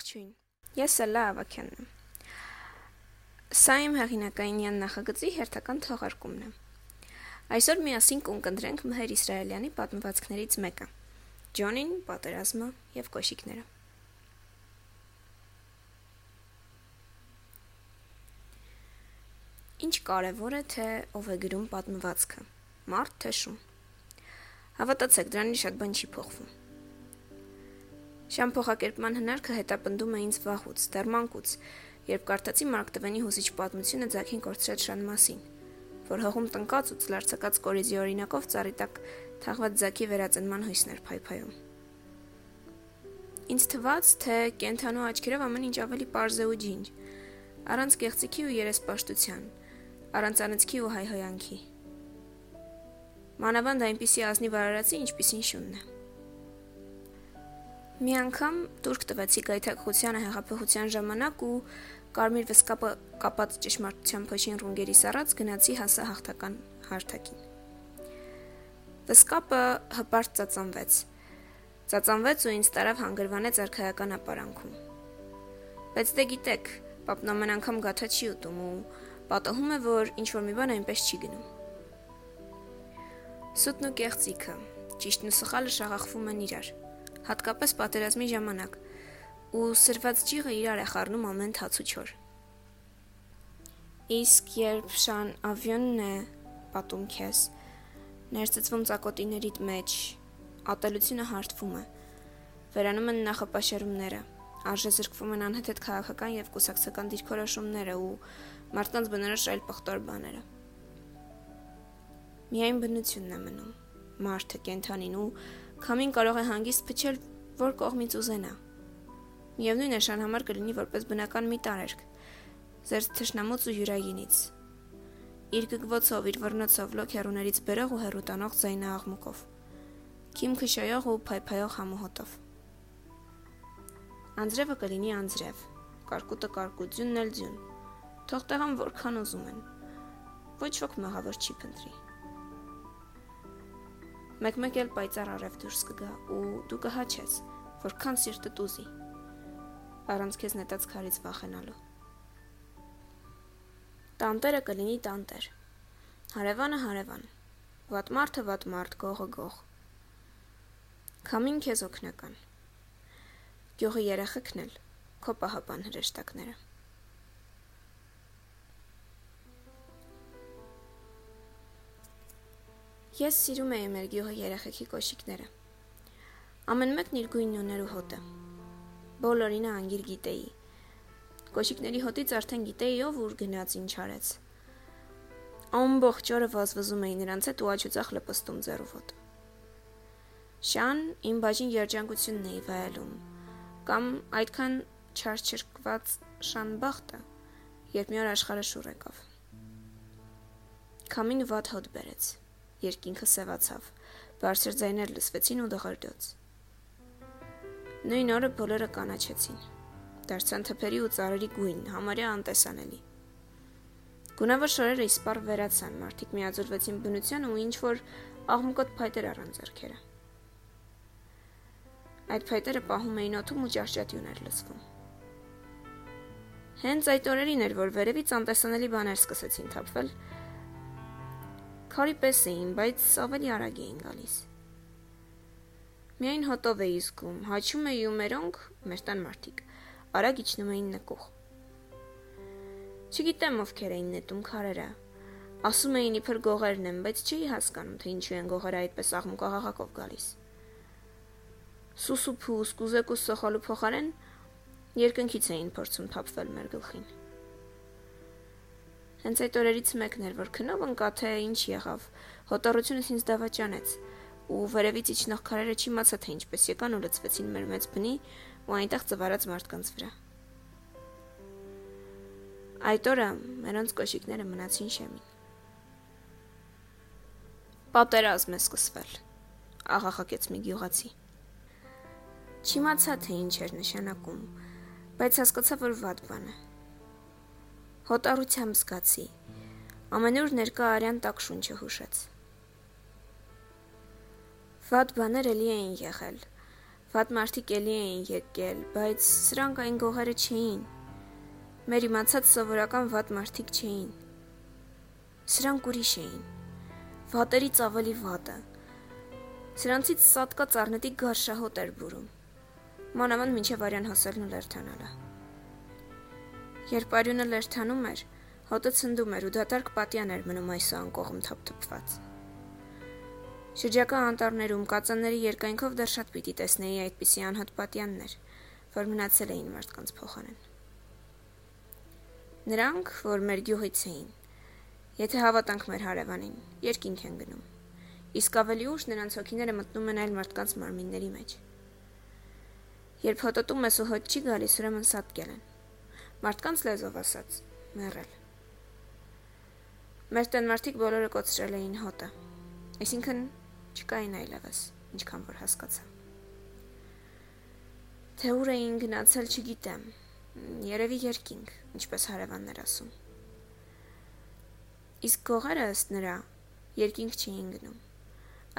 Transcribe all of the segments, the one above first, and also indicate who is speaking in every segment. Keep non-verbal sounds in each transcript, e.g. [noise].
Speaker 1: Ողջույն։ Ես Սալա Ավակյանն եմ։ Սա իմ հեղինակային նախագծի հերթական թողարկումն է։ Այսօր միասին կընկնդրենք Մհեր Իսրայելյանի պատմվածքներից մեկը՝ Ջոնին, պատերազմը եւ կոշիկները։ Ինչ կարևոր է թե ով է գրում պատմվածքը՝ մարդ թե շուն։ Հավատացեք, դրանի շատ բան չի փոխվում։ Շամ փոխակերպման հնարքը հետապնդում է ինձ վաղուց, դեռ մանկուց, երբ կարդացի Մարկ Տվենի հուզիչ պատմությունը Ձակին կորցրած շան մասին, որ հողում տնկած ու ծլարցակած կորիզի օրինակով ծառի տակ թաղված Ձակի վերածնման հույսներ փայփայում։ Ինձ թվաց, թե կենթանու աչքերով ամեն ինչ ավելի པարզ է ու ջինջ, առանց կեղծիքի ու երեսպաշտության, առանց անծքի ու հայհոյանքի։ Մանավանդ այնպիսի ազնիվ արարածի, ինչպիսին շունն է։ Մի անգամ турք տվեցի գայթակղությանը հեղափոխության ժամանակ ու կարմիր վսկապը կապած ճշմարտության փոշին ռունգերի սառած գնացի հասա հաղթական հարթակին։ Վսկապը հպարտ ծածանվեց։ Ծածանվեց ու ինձ տարավ հանգրվանեց արխայական ապարանքում։ Բայց դե գիտեք, պապն ամեն անգամ գաթա չի ուտում ու պատահում է, որ ինչ որ մի բան այնպես չի գնում։ Սուտն ու կեղծիքը, ճիշտն ու սխալը շաղախվում են իրար հատկապես պատերազմի ժամանակ, ու սրված ջիղը իրար է խառնում ամեն թաց ու չոր։ Իսկ երբ շան ավյոնն է պատում քեզ, ներծծվում ցակոտիներիդ մեջ, ատելությունը հարթվում է, վերանում են նախապաշարումները, արժե զրկվում են անհետ քաղաքական եւ կուսակցական դիրքորոշումները ու մարդկանց բնորոշ այլ պղտոր բաները։ Միայն բնությունն է մնում, մարդը, կենթանին ու Քամին կարող է հանգիստ փչել որ կողմից ուզենա։ Միևնույն է շան համար կլինի որպես բնական մի տարերք։ Ձեր թշնամուց ու յուրայինից։ Իր գգվոցով, իր վռնոցով լոքերուներից բերող ու հերուտանող ձայնը աղմուկով։ Քիմ քշայող ու փայփայող համոհոտով։ Անձրևը կլինի անձրև, կարկուտը կարկուտյունն էլ ձյուն։ Թող տեղան որքան ուզում են։ Ոչ ոք մեղավոր չի փնտրի մեկ-մեկ էլ պայծառ արև դուրս կգա ու դու կհաչես, որքան սիրտը տուզի։ Առանց քեզ նետած քարից վախենալու։ Տանտերը կլինի տանտեր։ Հարևանը հարևան։ Վատ մարդը վատ մարդ, գողը գող։ Քամին քեզ օգնական։ Գյուղի երեխեքն էլ քո պահապան հրեշտակները։ Ես սիրում էի մեր գյուղի երեխեքի կոշիկները։ Ամեն մեկն իր գույնն ուներ ու հոտը։ Բոլորին անգիր գիտեի։ Կոշիկների հոտից արդեն գիտեի ով ուր գնաց ինչ արեց։ Ամբողջ օրը վազվզում էի նրանց հետ ու աչուծախ լպստում ձեռովոտ։ Շան իմ բաժին երջանկությունն էի վայելում, կամ այդքան չարչրկված շան բախտը, երբ մի օր աշխարհը շուռ եկավ։ Քամին վատ հոտ բերեց երկինքը սևացավ։ Բարձր ձայներ լսվեցին ու դղրդոց։ Նույն օրը բոլորը կանաչեցին։ Դարձան թփերի ու ծառերի գույն, համարյա անտեսանելի։ Գունավոր շորերը իսպար վերացան, մարդիկ միաձուլվեցին բնության ու ինչ որ աղմկոտ փայտեր առան ձեռքերը։ Այդ փայտերը պահում էին օդում ու ճաշճատյուն էր լսվում։ Հենց այդ օրերին էր, որ վերևից անտեսանելի բաներ սկսեցին թափվել, Քարի պես էին, բայց ավելի արագ էին գալիս։ Միայն հոտով էի զգում, հաչում էի ու մերոնք, մեր տան մարդիկ, արագ իջնում էին նկուղ։ Չգիտեմ ովքեր էին նետում քարերը։ Ասում էին իբր գողերն են, բայց չէի հասկանում, թե ինչու են գողերը այդպես աղմուկահաղակով գալիս։ Սուսուփու, սկուզեկու սոխալու փոխարեն երկնքից էին փորձում թափվել մեր գլխին։ Հենց այդ օրերից մեկն էր, որ քնով ընկա թե ինչ եղավ։ Հոտառությունս ինձ դավաճանեց ու վերևից իջնող քարերը չիմացա թե ինչպես եկան ու լցվեցին մեր մեծ բնի ու այնտեղ ծվարած մարդկանց վրա։ Այդ օրը մերոնց կոշիկները մնացին շեմին։ Պատերազմ է սկսվել, աղախակեց մի գյուղացի։ Չիմացա թե ինչ էր նշանակում, բայց հասկացա, որ վատ բան է։ Հոտառությամբ զգացի։ Ամենուր ներկա արյան տակ շունչը հուշեց։ Վատ բաներ էլի էին եղել։ Վատ մարդիկ էլի էին եկել, բայց սրանք այն գողերը չէին։ Մեր իմացած սովորական վատ մարդիկ չէին։ Սրանք ուրիշ էին։ Վատերից ավելի վատը։ Սրանցից սատկած առնետի գարշահոտ էր բուրում։ Մանավանդ մինչև արյան հասելն ու լերթանալը։ Երբ արյունը լերթանում էր, հոտը ցնդում էր ու դատարկ պատյան էր մնում այս անկողմ թափթփված։ Շրջակա անտառներում կածանների երկայնքով դեռ շատ պիտի տեսնեի այդպիսի անհատ պատյաններ, որ մնացել էին մարդկանց փոխանեն։ Նրանք, որ մեր գյուղից էին, եթե հավատանք մեր հարևանին, երկինք են գնում։ Իսկ ավելի ուշ նրանց հոգիները մտնում են այլ մարդկանց մարմինների մեջ։ Երբ հոտոտում ես ու հոտ չի գալիս, ուրեմն սատկել են։ Մարդկանց լեզով ասած, մեռել։ Մեր տան մարդիկ բոլորը կոծրել էին հոտը։ Այսինքն չկային այլևս, ինչքան որ հասկացա։ Թե ուր էին գնացել չգիտեմ։ Երևի երկինք, ինչպես հարևաններ ասում։ Իսկ գողերը ըստ նրա երկինք չէին գնում,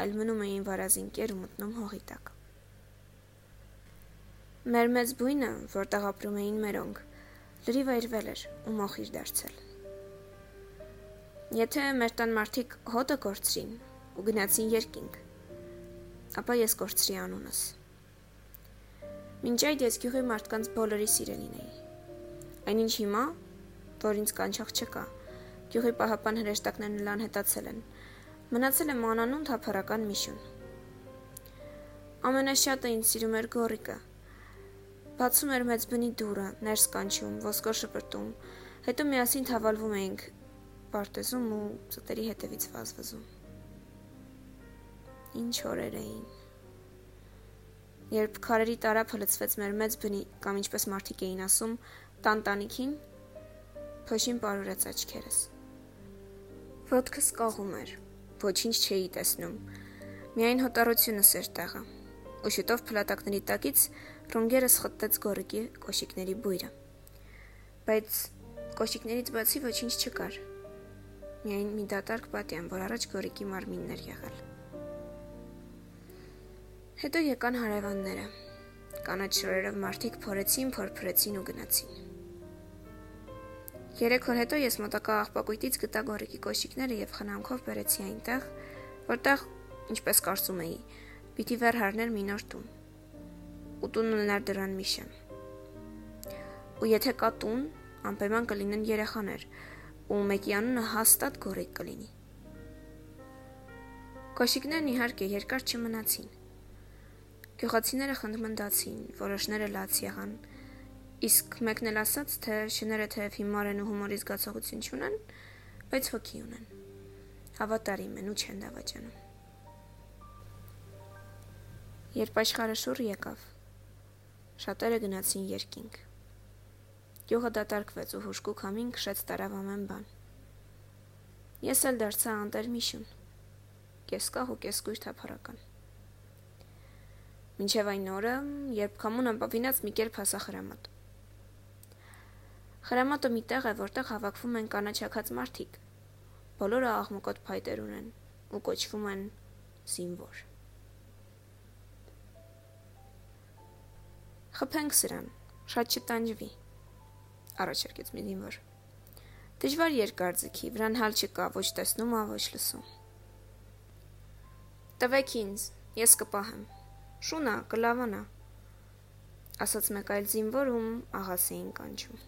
Speaker 1: այլ մնում էին վարազինկեր ու մտնում հողի տակ։ Մեր մեծ բույնը, որտեղ ապրում էին մերոնք, լրիվ այրվել էր ու մոխիր դարձել։ Եթե մեր տան մարդիկ հոտը կորցրին ու գնացին երկինք, ապա ես կորցրի անունս։ Մինչ այդ ես գյուղի մարդկանց բոլորի սիրելին էի։ Այնինչ հիմա, որ ինձ կանչող չկա, Գյուղի պահապան հրեշտակներն էլ անհետացել են։ Մնացել է մանանուն թափառական միշուն։ Ամենաշատը ինձ սիրում էր գորիկը։ Բացում էր մեծ բնի դուռը, ներս կանչում, ոսկոր շպրտում, հետո միասին թավալվում էինք պարտեզում ու ծտերի հետևից վազվզում։ Ինչ օրեր էին։ Երբ քարերի տարափը լցվեց մեր մեծ բնի, կամ ինչպես մարդիկ էին ասում, տանտանիքին, փոշին պարուրեց աչքերս։ Ոտքս կաղում էր։ Ոչինչ չէի տեսնում։ Միայն հոտառությունս էր տեղը։ Ու շուտով փլատակների տակից ռոնգերս խտեց գորիկի կոշիկների բույրը։ Բայց կոշիկներից բացի ոչինչ չկար։ Միայն մի դատարկ պատյան, որ առաջ գորիկի մարմինն էր եղել։ Հետո եկան հարևանները։ Կանաչ շորերով մարդիկ փորեցին, փորփրեցին ու գնացին։ Երեք օր հետո ես մոտակա աղբակույտից գտա գորիկի կոշիկները եւ խնամքով բերեցի այնտեղ, որտեղ, ինչպես կարծում էի, պիտի վեր հարներ մի նոր տուն։ Ու տունն ուներ դրան միշեմ։ Ու եթե կա տուն, անպայման կլինեն երեխաներ, ու մեկի անունը հաստատ գորիկ կլինի։ Կոշիկներն իհարկե երկար չմնացին։ Գյուղացիները խնդմնդացին, որոշները լաց եղան, Իսկ մեկն էլ ասաց, թե շները թեև հիմար են ու հումորի զգացողություն չունեն, բայց հոգի ունեն։ Հավատարիմ են ու չեն դավաճանում։ Երբ աշխարհը շուռ եկավ, շատերը գնացին երկինք։ Գյուղը դատարկվեց ու հուշկու քամին քշեց տարավ ամեն բան։ Ես էլ դարձա անտեր միշուն։ Կեսկահ ու կեսկույր թափառական։ Մինչև այն օրը, երբ քամուն անպավինած մի կերպ հասա խրամատ։ Խրամատը մի տեղ է, որտեղ հավաքվում են կանաչակած մարդիկ։ Բոլորը աղմկոտ փայտեր ունեն ու կոչվում են զինվոր։ Խփենք սրան, շատ չտանջվի։ Առաջարկեց մի զինվոր։ Դժվար երկար ձգի, վրան հալ չկա, ոչ տեսնում, ոչ լսում։ Տվեք ինձ, ես կպահեմ։ Շունա, կլավանա, ասաց մեկ այլ զինվոր, ում աղասեին կանչում։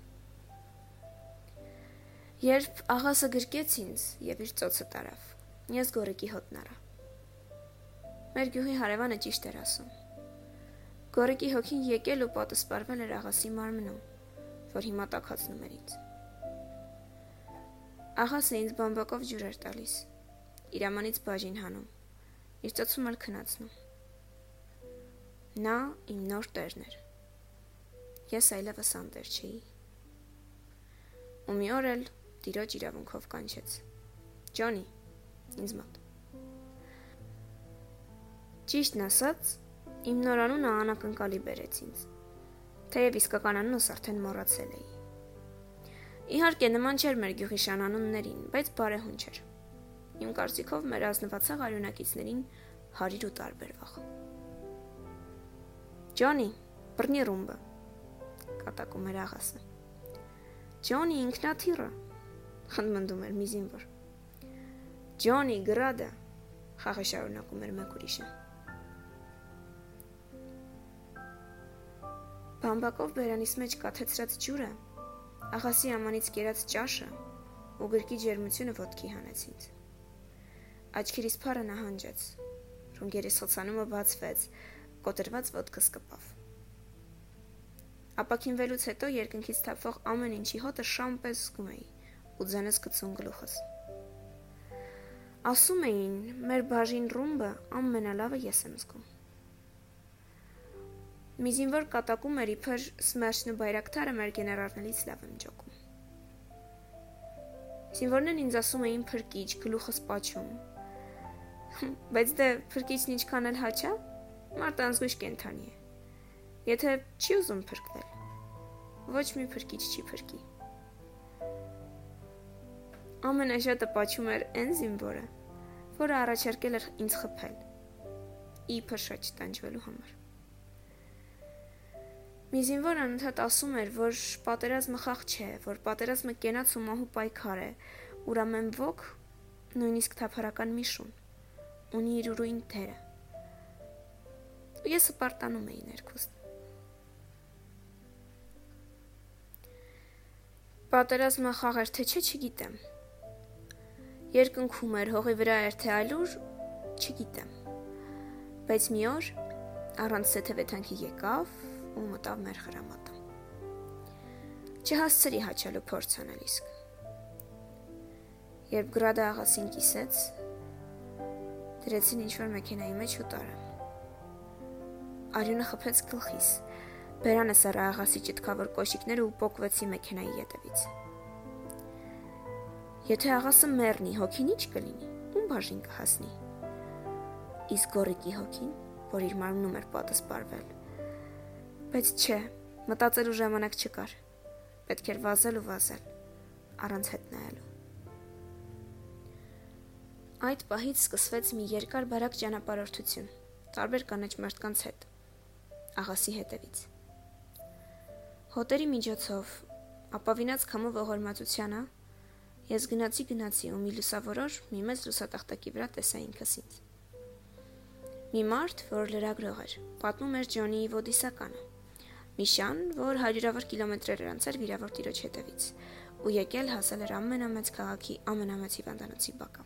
Speaker 1: Երբ աղասը գրկեց ինձ եւ իր ծոցը տարավ, ես գորիկի հոտն առա։ Մեր գյուղի հարևանը ճիշտ էր ասում։ Գորիկի հոգին եկել ու պատսպարվել էր աղասի մարմնում, որ հիմա տակածնում էր ինձ։ Աղասը ինձ բամբակով ջուր էր տալիս, իր ամանից բաժին հանում, իր ծոցում էլ քնացնում։ Նա իմ նոր տերն էր։ Ես այլևս անտեր չէի։ Ու մի օր էլ տիրոջ իրավունքով կանչեց. Ջոնի, ինձ մոտ։ Ճիշտն ասած, իմ նորանունը անակնկալի բերեց ինձ։ Թեև իսկական անունս արդեն մոռացել էի։ Իհարկե նման չէր մեր գյուղի շանանուններին, բայց բարեհուն չէր։ Իմ կարծիքով մեր ազնվացող արյունակիցներին հարիր ու տարբերվող։ Ջոնի, բռնի ռումբը, կատակում էր աղասը։ Ջոնի ինքնաթիռը, խնդմնդում էր մի զինվոր։ Ջոնի գրադը, խաղը շարունակում էր մեկ ուրիշը։ Բամբակով բերանիս մեջ կաթեցրած ջուրը, աղասի ամանից կերած ճաշը ու գրկի ջերմությունը ոտքի հանեցին։ Աչքերիս փառը նահանջեց, ռունգերիս խոցանումը բացվեց, կոտրված ոտքս կպավ։ Ապակինվելուց հետո երկնքից թափվող ամեն ինչի հոտը շամպես զգում էի ու ձենս գցում գլուխս։ Ասում էին, մեր բաժին ռումբը ամենալավը ես եմ զգում։ Մի զինվոր կատակում էր իբր Սմերշն ու բայրակտարը մեր գեներալներից լավ եմ ջոկում։ Զինվորներն ինձ ասում էին փրկիչ, գլուխս պաչում։ [laughs] Բայց դե փրկիչն ինչքան էլ հաճա, մարդ անզգույշ կենթանի է։ Եթե չի ուզում փրկվել, ոչ մի փրկիչ չի փրկի։ Ամենաշատը պաչում էր այն զինվորը, որը առաջարկել էր ինձ խփել։ Իբր շատ տանջվելու համար։ Մի զինվոր անընդհատ ասում էր, որ պատերազմը խաղ չէ, որ պատերազմը կենաց ու մահու պայքար է, ուրամեն ոգ, նույնիսկ թափառական մի շուն, ունի իր ուրույն թերը։ Ու ես սպարտանում էի ներքուստ։ Պատերազմը խաղ էր թե չէ, չգիտեմ։ Երկնքում էր, հողի վրա էր թե այլուր, չգիտեմ։ Բայց մի օր առանց սեթևեթանքի եկավ ու մտավ մեր խրամատը։ Չհասցրի հաչալու փորձ անել իսկ։ Երբ գրադը աղասին կիսեց, դրեցին ինչ-որ մեքենայի մեջ ու տարան։ Արյունը խփեց գլխիս։ Բերանը սառա աղասի ճտկավոր կոշիկները ու պոկվեցի մեքենայի ետևից։ Եթե աղասը մեռնի, հոգին ի՞նչ կլինի։ Ում բաժին կհասնի։ Իսկ գորիկի հոգին, որ իր մարմնում էր պատը սպարվել, Բայց չէ, մտածելու ժամանակ չկար։ Պետք էր վազել ու վազել, առանց հետ նայելու։ Այդ պահից սկսվեց մի երկար բարակ ճանապարհորդություն, տարբեր կանաչ մարդկանց հետ, աղասի հետևից։ Հոտերի միջոցով, ապավինած քամու ողորմածությանը, ես գնացի գնացի ու մի լուսավորոր մի մեծ լուսատախտակի վրա տեսա ինքս ինձ։ Մի մարդ, որ լրագրող էր, պատմում էր Ջոնիի ոդիսականը Միշան, որ հարյուրավոր կիլոմետրեր էր անցել վիրավոր տիրոջ հետևից, ու եկել հասել էր ամենամեծ քաղաքի ամենամեծ հիվանդանոցի բակը։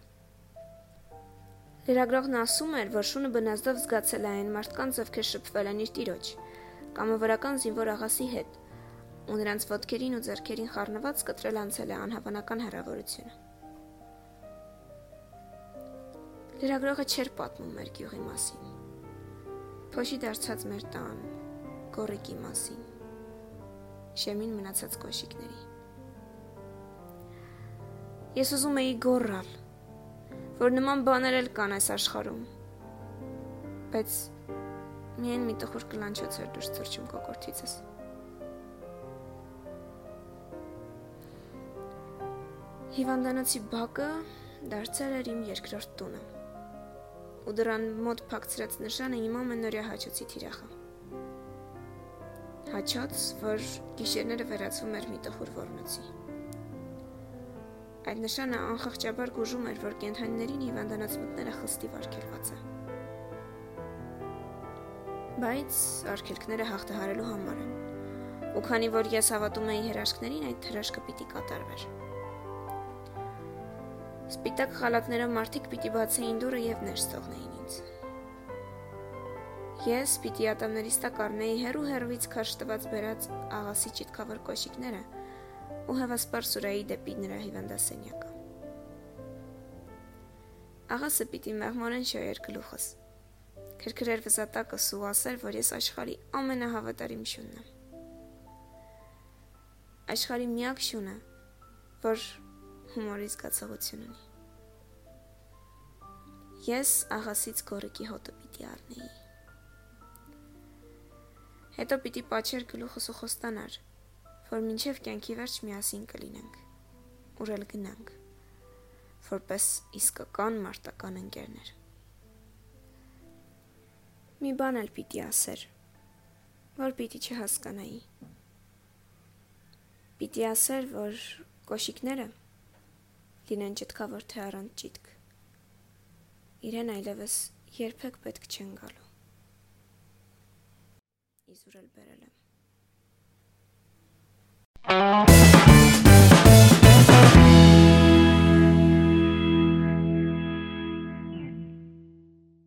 Speaker 1: Լրագրողն ասում էր, որ շունը բնազդով զգացել է այն մարդկանց, ովքեր շփվել են իր տիրոջ, կամավորական զինվոր աղասի հետ, ու նրանց ոտքերին ու ձեռքերին խառնված կտրել անցել է անհավանական հեռավորությունը։ Լրագրողը չէր պատմում մեր գյուղի մասին։ Փոշի դարձած մեր տան, գորիկի մասին։ Շեմին մնացած կոշիկների։ Ես ուզում էի գոռալ, որ նման բաներ էլ կան այս աշխարհում։ Բայց միայն մի տխուր կլանչոց էր դուրս թռչում կոկորտիցս։ Հիվանդանոցի բակը դարձել էր իմ երկրորդ տունը։ Ու դրան մոտ փակցրած նշանը իմ ամենօրյա հաճոցի թիրախը հաչոց, որ գիշերները վերածվում էր մի տխուր ոռնոցի։ Այդ նշանը անխղճաբար գուժում էր, որ կենթանիներին հիվանդանոց մտները խստի վարկերված է։ Բայց արկելքները հաղթահարելու համար են։ Ու քանի որ ես հավատում էի հրաշքներին, այդ հրաշքը պիտի կատարվեր։ Սպիտակ խալաթներով մարդիկ պիտի բացեին դուռը եւ ներս թողնեին ինձ։ Ես պիտի ատամներիս տակ առնեի հերու հերվից քաշ տված բերած աղասի ճիտքավոր կոշիկները ու հավասպար սուրայի դեպի նրա հիվանդասենյակը։ Աղասը պիտի մեղմորեն շոյեր գլուխս։ Քրքրեր վզատակս ու ասել, որ ես աշխարի ամենահավատարիմ շունն եմ։ Աշխարի միակ շունը, որ հումորի զգացողություն ունի։ Ես աղասից գորիկի հոտը պիտի առնեի։ Հետո պիտի պատչեր գլուխս ու խոստանար, որ մինչև կյանքի վերջ միասին կլինենք, ուրել գնանք, որպես իսկական մարտական ընկերներ։ Մի բան էլ պիտի ասեր, որ պիտի չհասկանայի։ Պիտի ասեր, որ կոշիկները լինեն ճտկավոր թե առանց ճիտկ։ Իրեն այլևս երբեք պետք չեն գալու իզուրել բերել եմ